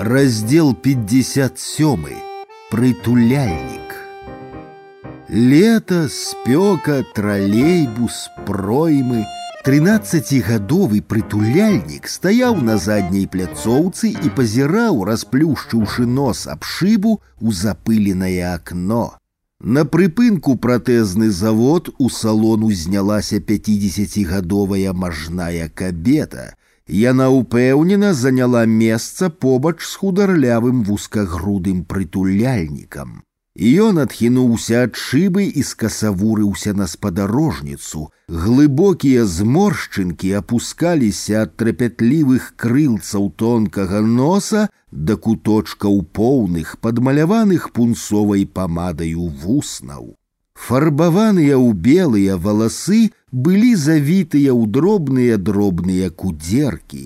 Раздел 57. Прытуляльнік. Лето, спёка, тралейбус, проймы. Трынаццацігадовы прытуляльнік стаяў на задняй пляцоўцы і пазіраў, расплюшчыўшы нос аб шыбу у запыленае акно. На прыпынку пратэзны завод у салон узнялася 50гадовая мажная кабета, Яна ўпэўнена заняла месца побач з хударлявым вузкагрудым прытуляльнікам. І ён адхінуўся ад шыбы і скасавурыўся на спадарожніцу. Глыбокія зморшчынкі апускаліся ад трапятлівых крылцаў тонкага носа да куточкаў поўных, падмаляваных пунцовай памадаю вуснаў. Фарбаваныя ў белыя валасы былі завітыя ў дробныя дробныя кудзеркі.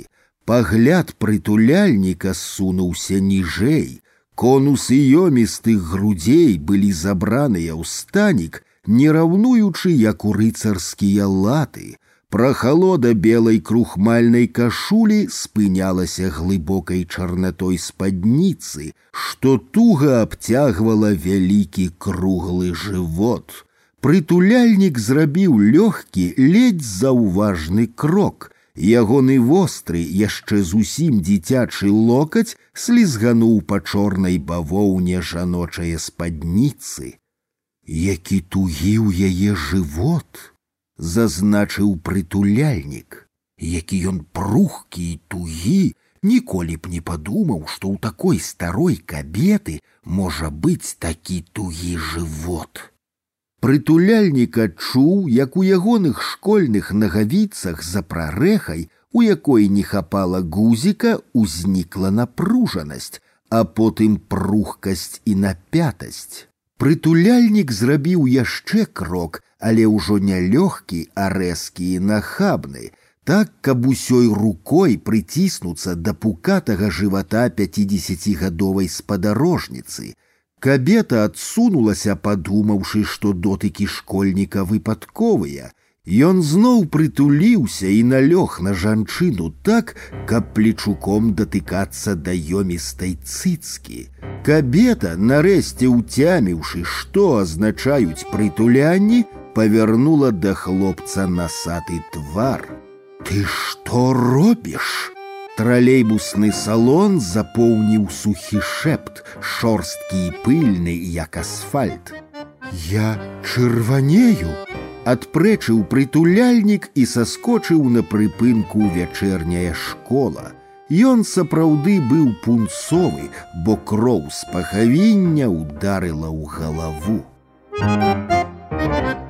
Пагляд прытуляльніка сунуўся ніжэй. Конусы ёмістых грудзей былі забраныя ў станік, не раўнуючы як у рыцарскія латы, Прахалода белай крухмальнай кашулі спынялася глыбокай чарнатой спадніцы, што туга абцягвала вялікі круглы жывот. Прытуляльнік зрабіў лёгкі, ледзь заўважны крок. Ягоны востры, яшчэ зусім дзіцячы локаць слізгануў па чорнай бавоўне жаночае спадніцы. Які тугі ў яе жывот! зазначыў прытуляльнік, які ён прухкі і тугі, ніколі б не падумаў, што ў такой старой кабеты можа быць такі тугі жывот. Прытуляльнік адчуў, як у ягоных школьных нагавіцах за прарэхай, у якой не хапала гузіка, узнікла напружанасць, а потым прухкасць і напятасць. Прытуляльнік зрабіў яшчэ крок, але ўжо не лёгкі, а рэзкі і нахабны, так, каб усёй рукой прыціснуцца да пукатага жывата пяцідзесяцігадовай спадарожніцы. Кабета адсунулася, падумаўшы, што дотыкі школьніка выпадковыя. Ён зноў прытуліўся і налёг на жанчыну так, каб плечуком датыкацца да ёмістай цыцкі. Кабета, нарэшце ўцяміўшы, што азначаюць прытулянні, повернула до хлопца насаты твар. Ты что робіш? Тралейбусны салон запоўніў сухі шэпт, шорсткі і пыльны, як асфальт. Я чырванею, адпрэчыў прытуляльнік і саскочыў на прыпынку вячэрняя школа. Ён сапраўды быў пунцовы, бо кроў з пахавіння ударыла ў галаву. Thank you.